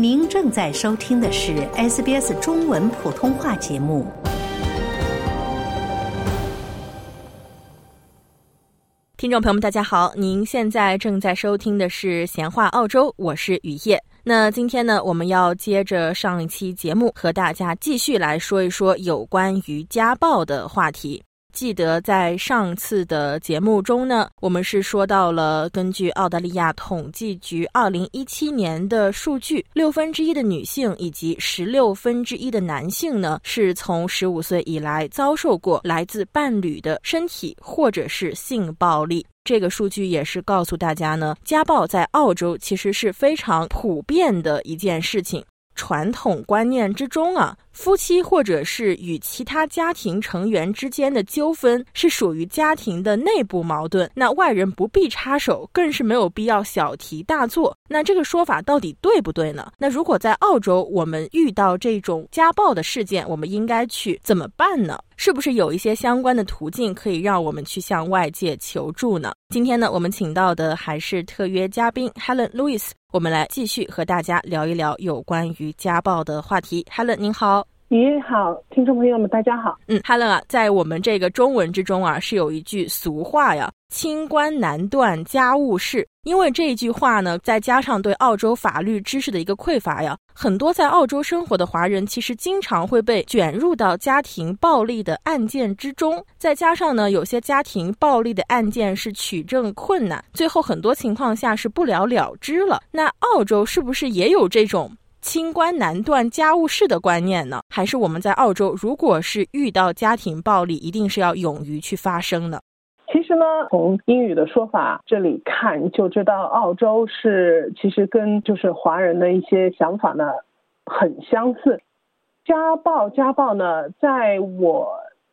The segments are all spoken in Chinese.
您正在收听的是 SBS 中文普通话节目。听众朋友们，大家好！您现在正在收听的是《闲话澳洲》，我是雨夜。那今天呢，我们要接着上一期节目，和大家继续来说一说有关于家暴的话题。记得在上次的节目中呢，我们是说到了根据澳大利亚统计局二零一七年的数据，六分之一的女性以及十六分之一的男性呢，是从十五岁以来遭受过来自伴侣的身体或者是性暴力。这个数据也是告诉大家呢，家暴在澳洲其实是非常普遍的一件事情。传统观念之中啊。夫妻或者是与其他家庭成员之间的纠纷是属于家庭的内部矛盾，那外人不必插手，更是没有必要小题大做。那这个说法到底对不对呢？那如果在澳洲，我们遇到这种家暴的事件，我们应该去怎么办呢？是不是有一些相关的途径可以让我们去向外界求助呢？今天呢，我们请到的还是特约嘉宾 Helen Lewis，我们来继续和大家聊一聊有关于家暴的话题。Helen，您好。你好，听众朋友们，大家好。嗯，Helen 啊，在我们这个中文之中啊，是有一句俗话呀，“清官难断家务事”。因为这一句话呢，再加上对澳洲法律知识的一个匮乏呀，很多在澳洲生活的华人其实经常会被卷入到家庭暴力的案件之中。再加上呢，有些家庭暴力的案件是取证困难，最后很多情况下是不了了之了。那澳洲是不是也有这种？清官难断家务事的观念呢？还是我们在澳洲，如果是遇到家庭暴力，一定是要勇于去发声的？其实呢，从英语的说法这里看，就知道澳洲是其实跟就是华人的一些想法呢很相似。家暴，家暴呢，在我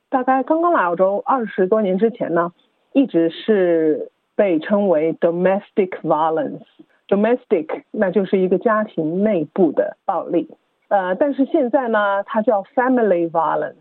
大概刚刚来澳洲二十多年之前呢，一直是被称为 domestic violence。domestic 那就是一个家庭内部的暴力，呃，但是现在呢，它叫 family violence，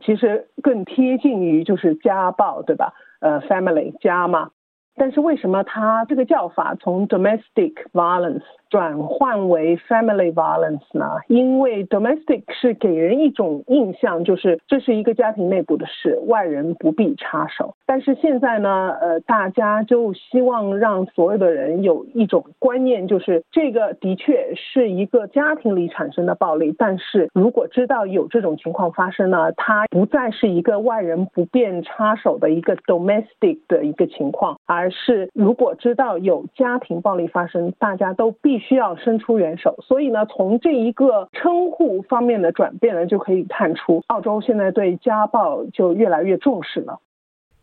其实更贴近于就是家暴，对吧？呃，family 家嘛。但是为什么它这个叫法从 domestic violence 转换为 family violence 呢？因为 domestic 是给人一种印象，就是这是一个家庭内部的事，外人不必插手。但是现在呢，呃，大家就希望让所有的人有一种观念，就是这个的确是一个家庭里产生的暴力。但是如果知道有这种情况发生呢，它不再是一个外人不便插手的一个 domestic 的一个情况，而是，如果知道有家庭暴力发生，大家都必须需要伸出援手。所以呢，从这一个称呼方面的转变呢，就可以看出，澳洲现在对家暴就越来越重视了。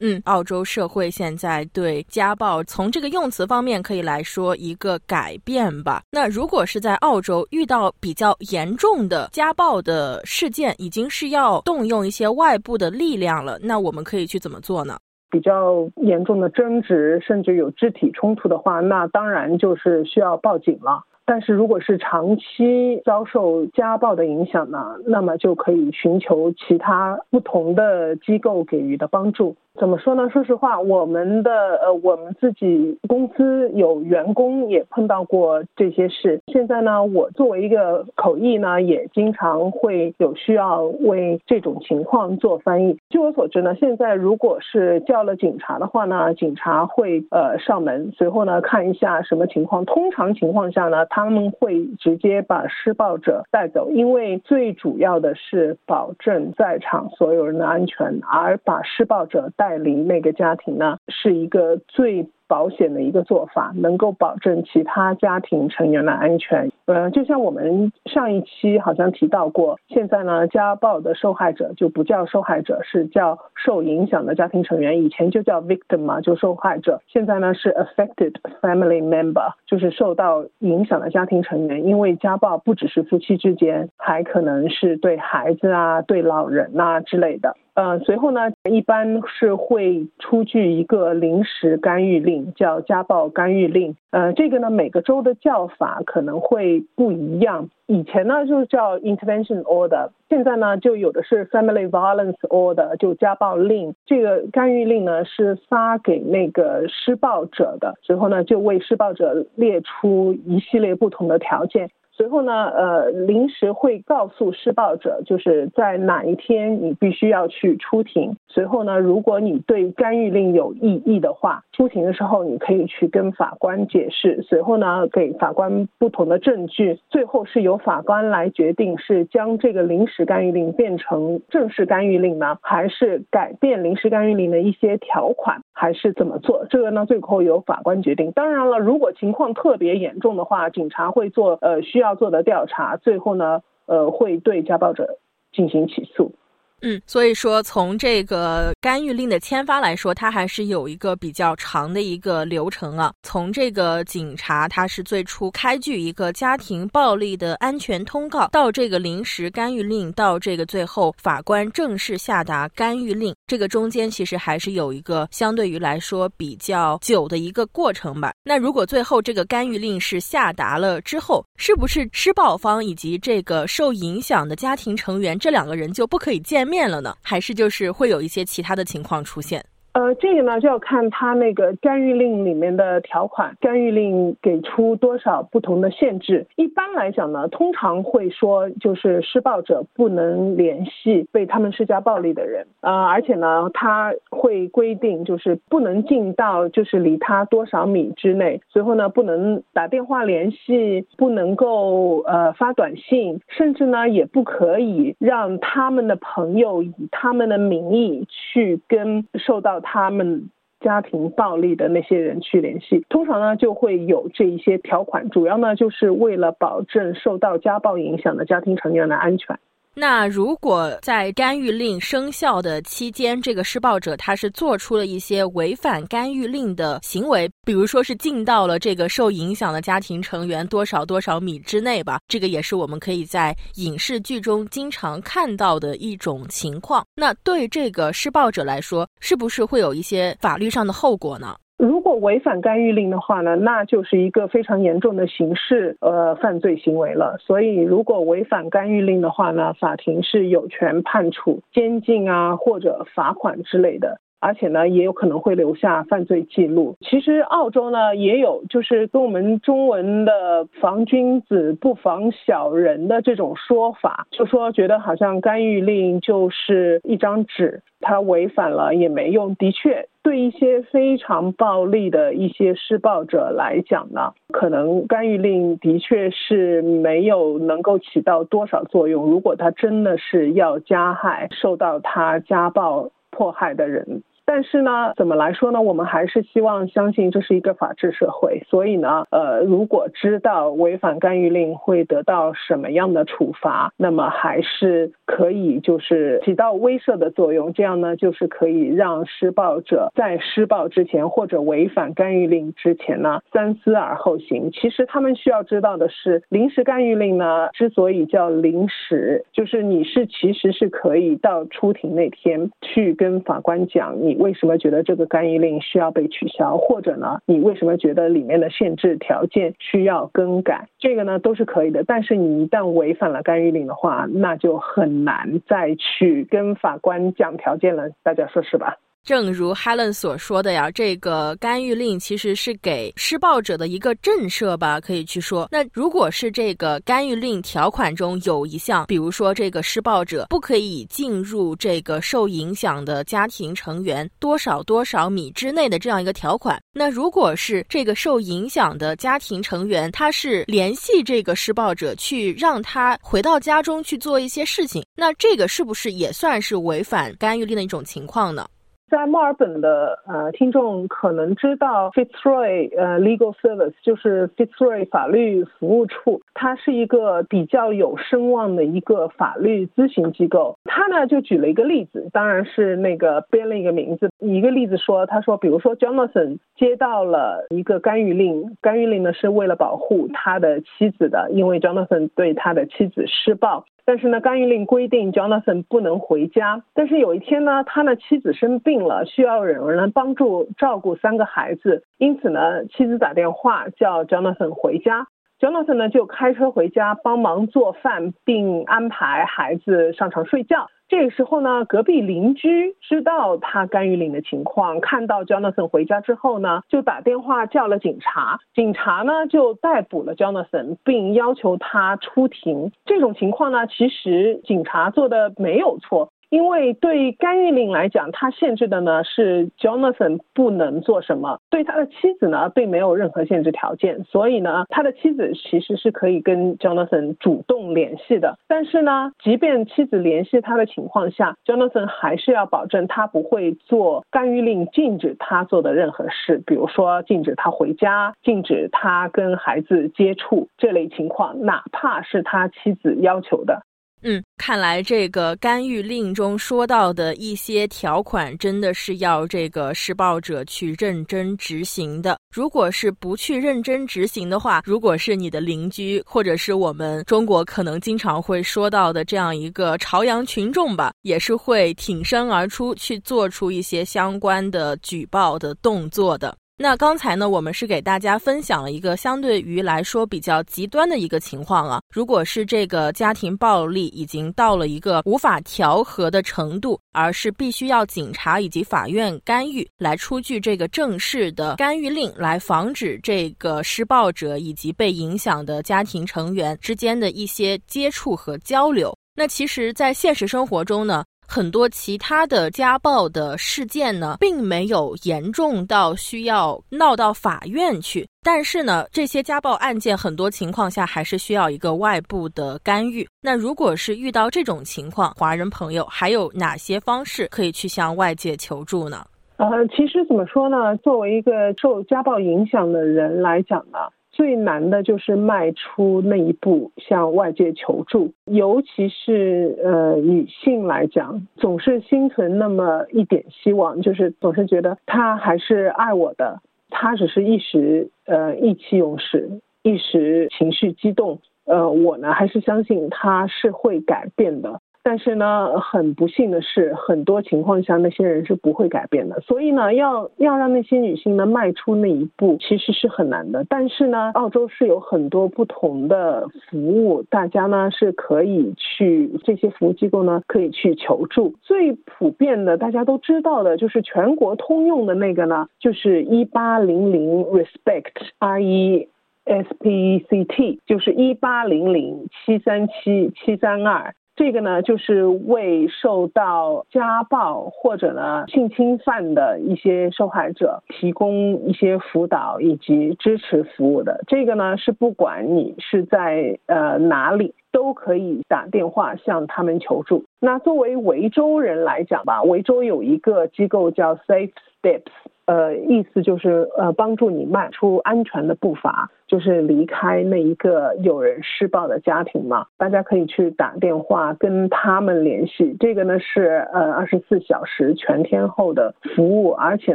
嗯，澳洲社会现在对家暴从这个用词方面可以来说一个改变吧。那如果是在澳洲遇到比较严重的家暴的事件，已经是要动用一些外部的力量了，那我们可以去怎么做呢？比较严重的争执，甚至有肢体冲突的话，那当然就是需要报警了。但是如果是长期遭受家暴的影响呢，那么就可以寻求其他不同的机构给予的帮助。怎么说呢？说实话，我们的呃，我们自己公司有员工也碰到过这些事。现在呢，我作为一个口译呢，也经常会有需要为这种情况做翻译。据我所知呢，现在如果是叫了警察的话呢，警察会呃上门，随后呢看一下什么情况。通常情况下呢，他们会直接把施暴者带走，因为最主要的是保证在场所有人的安全，而把施暴者。带离那个家庭呢，是一个最。保险的一个做法，能够保证其他家庭成员的安全。呃，就像我们上一期好像提到过，现在呢，家暴的受害者就不叫受害者，是叫受影响的家庭成员。以前就叫 victim 嘛，就受害者。现在呢是 affected family member，就是受到影响的家庭成员。因为家暴不只是夫妻之间，还可能是对孩子啊、对老人啊之类的。呃，随后呢，一般是会出具一个临时干预令。叫家暴干预令，呃，这个呢每个州的叫法可能会不一样。以前呢就叫 intervention order，现在呢就有的是 family violence order，就家暴令。这个干预令呢是发给那个施暴者的，随后呢就为施暴者列出一系列不同的条件。随后呢，呃，临时会告诉施暴者，就是在哪一天你必须要去出庭。随后呢，如果你对干预令有异议的话，出庭的时候你可以去跟法官解释。随后呢，给法官不同的证据，最后是由法官来决定是将这个临时干预令变成正式干预令呢，还是改变临时干预令的一些条款，还是怎么做？这个呢，最后由法官决定。当然了，如果情况特别严重的话，警察会做呃需要做的调查，最后呢，呃，会对家暴者进行起诉。嗯，所以说从这个干预令的签发来说，它还是有一个比较长的一个流程啊。从这个警察他是最初开具一个家庭暴力的安全通告，到这个临时干预令，到这个最后法官正式下达干预令，这个中间其实还是有一个相对于来说比较久的一个过程吧。那如果最后这个干预令是下达了之后，是不是施暴方以及这个受影响的家庭成员这两个人就不可以见？面了呢，还是就是会有一些其他的情况出现？呃，这个呢就要看他那个干预令里面的条款，干预令给出多少不同的限制。一般来讲呢，通常会说就是施暴者不能联系被他们施加暴力的人，呃，而且呢，他会规定就是不能进到就是离他多少米之内，随后呢不能打电话联系，不能够呃发短信，甚至呢也不可以让他们的朋友以他们的名义去跟受到。他们家庭暴力的那些人去联系，通常呢就会有这一些条款，主要呢就是为了保证受到家暴影响的家庭成员的安全。那如果在干预令生效的期间，这个施暴者他是做出了一些违反干预令的行为，比如说是进到了这个受影响的家庭成员多少多少米之内吧，这个也是我们可以在影视剧中经常看到的一种情况。那对这个施暴者来说，是不是会有一些法律上的后果呢？如果违反干预令的话呢，那就是一个非常严重的刑事呃犯罪行为了。所以，如果违反干预令的话呢，法庭是有权判处监禁啊或者罚款之类的。而且呢，也有可能会留下犯罪记录。其实澳洲呢也有，就是跟我们中文的“防君子不防小人”的这种说法，就说觉得好像干预令就是一张纸，他违反了也没用。的确，对一些非常暴力的一些施暴者来讲呢，可能干预令的确是没有能够起到多少作用。如果他真的是要加害受到他家暴迫害的人。但是呢，怎么来说呢？我们还是希望相信这是一个法治社会。所以呢，呃，如果知道违反干预令会得到什么样的处罚，那么还是可以就是起到威慑的作用。这样呢，就是可以让施暴者在施暴之前或者违反干预令之前呢，三思而后行。其实他们需要知道的是，临时干预令呢，之所以叫临时，就是你是其实是可以到出庭那天去跟法官讲你。为什么觉得这个干预令需要被取消？或者呢，你为什么觉得里面的限制条件需要更改？这个呢都是可以的。但是你一旦违反了干预令的话，那就很难再去跟法官讲条件了。大家说是吧？正如 Helen 所说的呀，这个干预令其实是给施暴者的一个震慑吧，可以去说。那如果是这个干预令条款中有一项，比如说这个施暴者不可以进入这个受影响的家庭成员多少多少米之内的这样一个条款，那如果是这个受影响的家庭成员他是联系这个施暴者去让他回到家中去做一些事情，那这个是不是也算是违反干预令的一种情况呢？在墨尔本的呃听众可能知道 Fitzroy 呃 Legal Service 就是 Fitzroy 法律服务处，它是一个比较有声望的一个法律咨询机构。他呢就举了一个例子，当然是那个编了一个名字。一个例子说，他说，比如说 Jonathan 接到了一个干预令，干预令呢是为了保护他的妻子的，因为 Jonathan 对他的妻子施暴。但是呢，干预令规定 Jonathan 不能回家。但是有一天呢，他的妻子生病了，需要有人帮助照顾三个孩子。因此呢，妻子打电话叫 Jonathan 回家。Jonathan 呢就开车回家帮忙做饭，并安排孩子上床睡觉。这个时候呢，隔壁邻居知道他干预领的情况，看到 Jonathan 回家之后呢，就打电话叫了警察。警察呢就逮捕了 Jonathan，并要求他出庭。这种情况呢，其实警察做的没有错。因为对干预令来讲，它限制的呢是 Jonathan 不能做什么，对他的妻子呢并没有任何限制条件，所以呢他的妻子其实是可以跟 Jonathan 主动联系的。但是呢，即便妻子联系他的情况下，Jonathan 还是要保证他不会做干预令禁止他做的任何事，比如说禁止他回家、禁止他跟孩子接触这类情况，哪怕是他妻子要求的。嗯，看来这个干预令中说到的一些条款，真的是要这个施暴者去认真执行的。如果是不去认真执行的话，如果是你的邻居，或者是我们中国可能经常会说到的这样一个朝阳群众吧，也是会挺身而出去做出一些相关的举报的动作的。那刚才呢，我们是给大家分享了一个相对于来说比较极端的一个情况啊。如果是这个家庭暴力已经到了一个无法调和的程度，而是必须要警察以及法院干预来出具这个正式的干预令，来防止这个施暴者以及被影响的家庭成员之间的一些接触和交流。那其实，在现实生活中呢。很多其他的家暴的事件呢，并没有严重到需要闹到法院去。但是呢，这些家暴案件很多情况下还是需要一个外部的干预。那如果是遇到这种情况，华人朋友还有哪些方式可以去向外界求助呢？呃，其实怎么说呢？作为一个受家暴影响的人来讲呢？最难的就是迈出那一步向外界求助，尤其是呃女性来讲，总是心存那么一点希望，就是总是觉得他还是爱我的，他只是一时呃意气用事，一时情绪激动，呃我呢还是相信他是会改变的。但是呢，很不幸的是，很多情况下那些人是不会改变的。所以呢，要要让那些女性呢迈出那一步，其实是很难的。但是呢，澳洲是有很多不同的服务，大家呢是可以去这些服务机构呢可以去求助。最普遍的，大家都知道的，就是全国通用的那个呢，就是一八零零 respect R E S P E C T，就是一八零零七三七七三二。这个呢，就是为受到家暴或者呢性侵犯的一些受害者提供一些辅导以及支持服务的。这个呢，是不管你是在呃哪里，都可以打电话向他们求助。那作为维州人来讲吧，维州有一个机构叫 Safe Steps。呃，意思就是呃，帮助你迈出安全的步伐，就是离开那一个有人施暴的家庭嘛。大家可以去打电话跟他们联系，这个呢是呃二十四小时全天候的服务，而且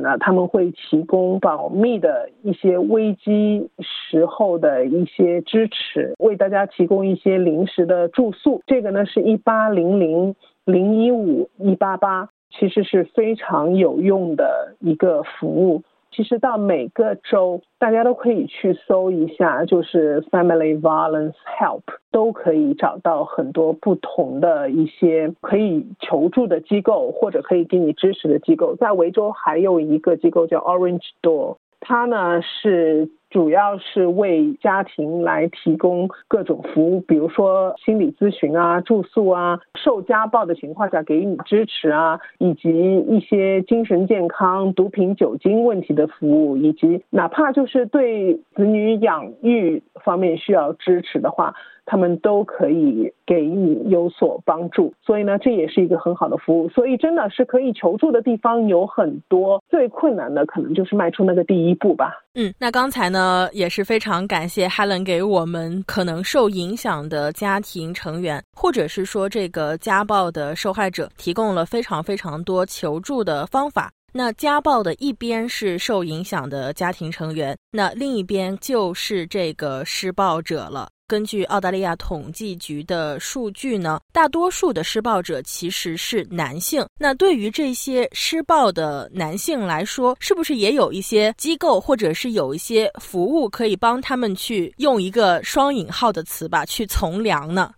呢他们会提供保密的一些危机时候的一些支持，为大家提供一些临时的住宿。这个呢是一八零零零一五一八八。其实是非常有用的一个服务。其实到每个州，大家都可以去搜一下，就是 Family Violence Help，都可以找到很多不同的一些可以求助的机构，或者可以给你支持的机构。在维州还有一个机构叫 Orange Door，它呢是。主要是为家庭来提供各种服务，比如说心理咨询啊、住宿啊、受家暴的情况下给予支持啊，以及一些精神健康、毒品、酒精问题的服务，以及哪怕就是对子女养育方面需要支持的话。他们都可以给你有所帮助，所以呢，这也是一个很好的服务。所以真的是可以求助的地方有很多，最困难的可能就是迈出那个第一步吧。嗯，那刚才呢也是非常感谢 Helen 给我们可能受影响的家庭成员，或者是说这个家暴的受害者，提供了非常非常多求助的方法。那家暴的一边是受影响的家庭成员，那另一边就是这个施暴者了。根据澳大利亚统计局的数据呢，大多数的施暴者其实是男性。那对于这些施暴的男性来说，是不是也有一些机构或者是有一些服务可以帮他们去用一个双引号的词吧，去从良呢？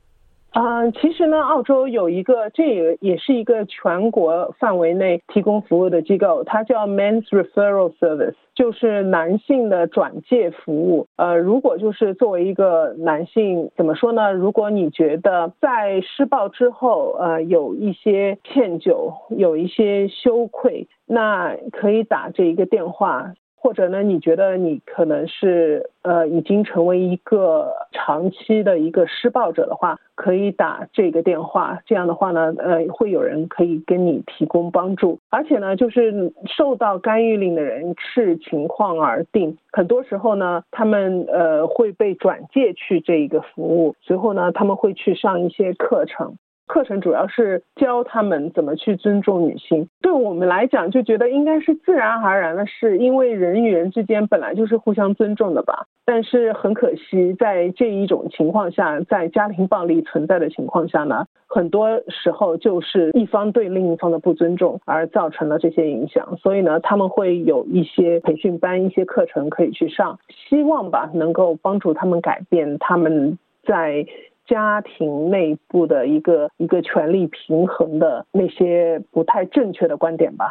嗯，其实呢，澳洲有一个，这也也是一个全国范围内提供服务的机构，它叫 Men's Referral Service，就是男性的转介服务。呃，如果就是作为一个男性，怎么说呢？如果你觉得在施暴之后，呃，有一些歉疚，有一些羞愧，那可以打这一个电话。或者呢？你觉得你可能是呃已经成为一个长期的一个施暴者的话，可以打这个电话。这样的话呢，呃，会有人可以跟你提供帮助。而且呢，就是受到干预令的人视情况而定。很多时候呢，他们呃会被转介去这一个服务，随后呢，他们会去上一些课程。课程主要是教他们怎么去尊重女性。对我们来讲，就觉得应该是自然而然的事，因为人与人之间本来就是互相尊重的吧。但是很可惜，在这一种情况下，在家庭暴力存在的情况下呢，很多时候就是一方对另一方的不尊重而造成了这些影响。所以呢，他们会有一些培训班、一些课程可以去上，希望吧能够帮助他们改变他们在。家庭内部的一个一个权力平衡的那些不太正确的观点吧。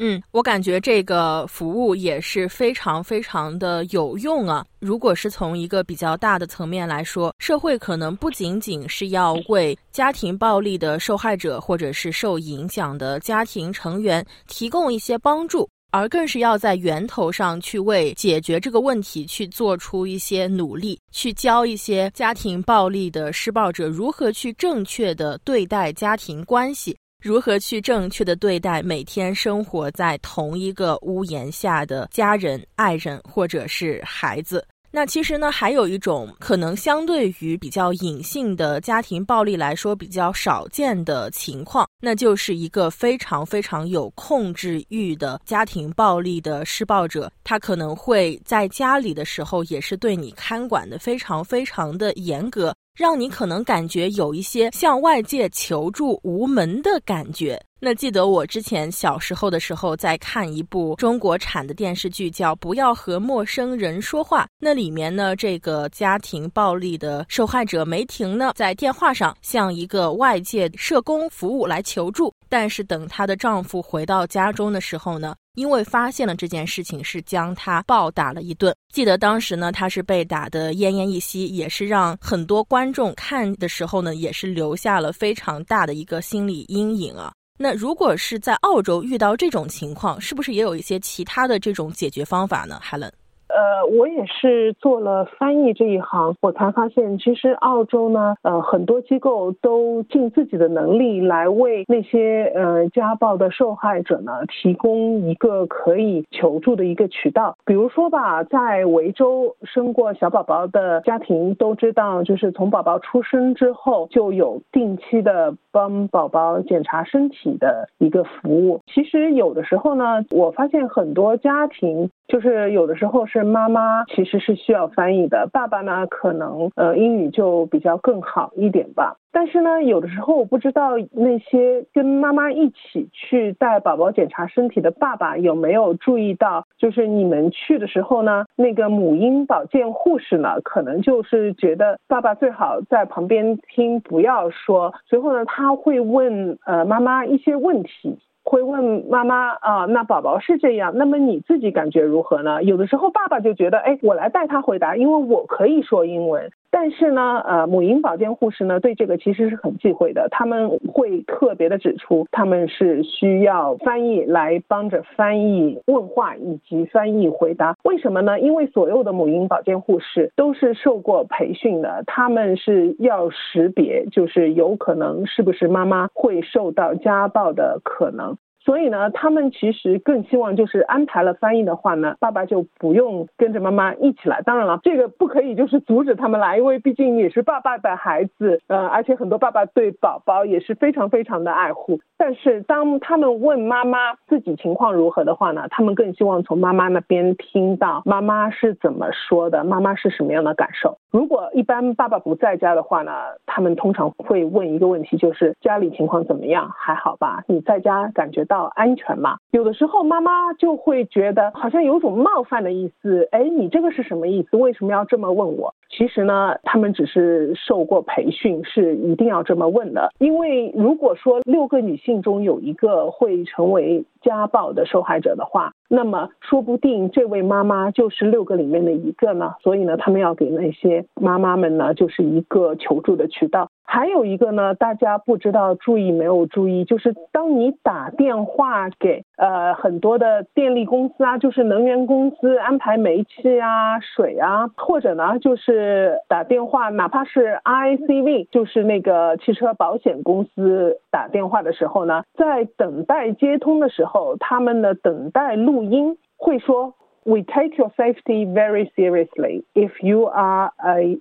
嗯，我感觉这个服务也是非常非常的有用啊。如果是从一个比较大的层面来说，社会可能不仅仅是要为家庭暴力的受害者或者是受影响的家庭成员提供一些帮助。而更是要在源头上去为解决这个问题去做出一些努力，去教一些家庭暴力的施暴者如何去正确的对待家庭关系，如何去正确的对待每天生活在同一个屋檐下的家人、爱人或者是孩子。那其实呢，还有一种可能相对于比较隐性的家庭暴力来说比较少见的情况，那就是一个非常非常有控制欲的家庭暴力的施暴者，他可能会在家里的时候也是对你看管的非常非常的严格，让你可能感觉有一些向外界求助无门的感觉。那记得我之前小时候的时候，在看一部中国产的电视剧，叫《不要和陌生人说话》。那里面呢，这个家庭暴力的受害者梅婷呢，在电话上向一个外界社工服务来求助。但是等她的丈夫回到家中的时候呢，因为发现了这件事情，是将他暴打了一顿。记得当时呢，他是被打得奄奄一息，也是让很多观众看的时候呢，也是留下了非常大的一个心理阴影啊。那如果是在澳洲遇到这种情况，是不是也有一些其他的这种解决方法呢，Helen？呃，我也是做了翻译这一行，我才发现，其实澳洲呢，呃，很多机构都尽自己的能力来为那些呃家暴的受害者呢提供一个可以求助的一个渠道。比如说吧，在维州生过小宝宝的家庭都知道，就是从宝宝出生之后就有定期的帮宝宝检查身体的一个服务。其实有的时候呢，我发现很多家庭就是有的时候是。妈妈其实是需要翻译的，爸爸呢可能呃英语就比较更好一点吧。但是呢，有的时候我不知道那些跟妈妈一起去带宝宝检查身体的爸爸有没有注意到，就是你们去的时候呢，那个母婴保健护士呢，可能就是觉得爸爸最好在旁边听，不要说。随后呢，他会问呃妈妈一些问题。会问妈妈啊，那宝宝是这样，那么你自己感觉如何呢？有的时候爸爸就觉得，哎，我来带他回答，因为我可以说英文。但是呢，呃，母婴保健护士呢，对这个其实是很忌讳的。他们会特别的指出，他们是需要翻译来帮着翻译问话以及翻译回答。为什么呢？因为所有的母婴保健护士都是受过培训的，他们是要识别，就是有可能是不是妈妈会受到家暴的可能。所以呢，他们其实更希望就是安排了翻译的话呢，爸爸就不用跟着妈妈一起来。当然了，这个不可以就是阻止他们来，因为毕竟也是爸爸的孩子，呃，而且很多爸爸对宝宝也是非常非常的爱护。但是当他们问妈妈自己情况如何的话呢，他们更希望从妈妈那边听到妈妈是怎么说的，妈妈是什么样的感受。如果一般爸爸不在家的话呢，他们通常会问一个问题，就是家里情况怎么样？还好吧？你在家感觉到？安全吗？有的时候妈妈就会觉得好像有种冒犯的意思，哎，你这个是什么意思？为什么要这么问我？其实呢，他们只是受过培训，是一定要这么问的。因为如果说六个女性中有一个会成为家暴的受害者的话，那么说不定这位妈妈就是六个里面的一个呢。所以呢，他们要给那些妈妈们呢，就是一个求助的渠道。还有一个呢，大家不知道注意没有注意，就是当你打电话给呃很多的电力公司啊，就是能源公司安排煤气啊、水啊，或者呢就是打电话，哪怕是 RACV，就是那个汽车保险公司打电话的时候呢，在等待接通的时候，他们的等待录音会说：“We take your safety very seriously. If you are a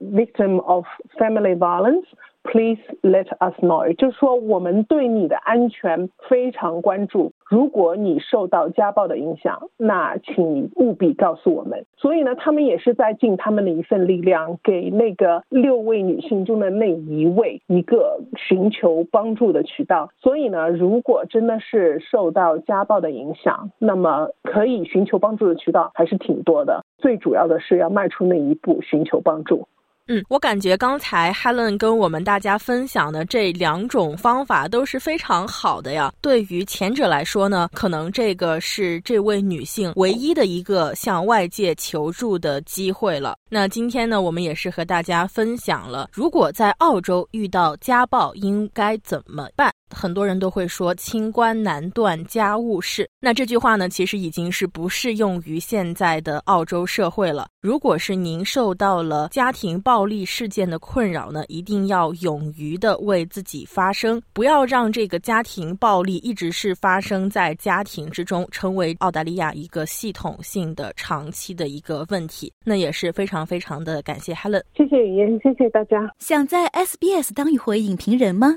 victim of family violence, please let us know。就是说，我们对你的安全非常关注。如果你受到家暴的影响，那请你务必告诉我们。所以呢，他们也是在尽他们的一份力量，给那个六位女性中的那一位一个寻求帮助的渠道。所以呢，如果真的是受到家暴的影响，那么可以寻求帮助的渠道还是挺多的。最主要的是要迈出那一步，寻求帮助。嗯，我感觉刚才 Helen 跟我们大家分享的这两种方法都是非常好的呀。对于前者来说呢，可能这个是这位女性唯一的一个向外界求助的机会了。那今天呢，我们也是和大家分享了，如果在澳洲遇到家暴应该怎么办。很多人都会说“清官难断家务事”，那这句话呢，其实已经是不适用于现在的澳洲社会了。如果是您受到了家庭暴力事件的困扰呢，一定要勇于的为自己发声，不要让这个家庭暴力一直是发生在家庭之中，成为澳大利亚一个系统性的、长期的一个问题。那也是非常非常的感谢 Helen，谢谢语言，谢谢大家。想在 SBS 当一回影评人吗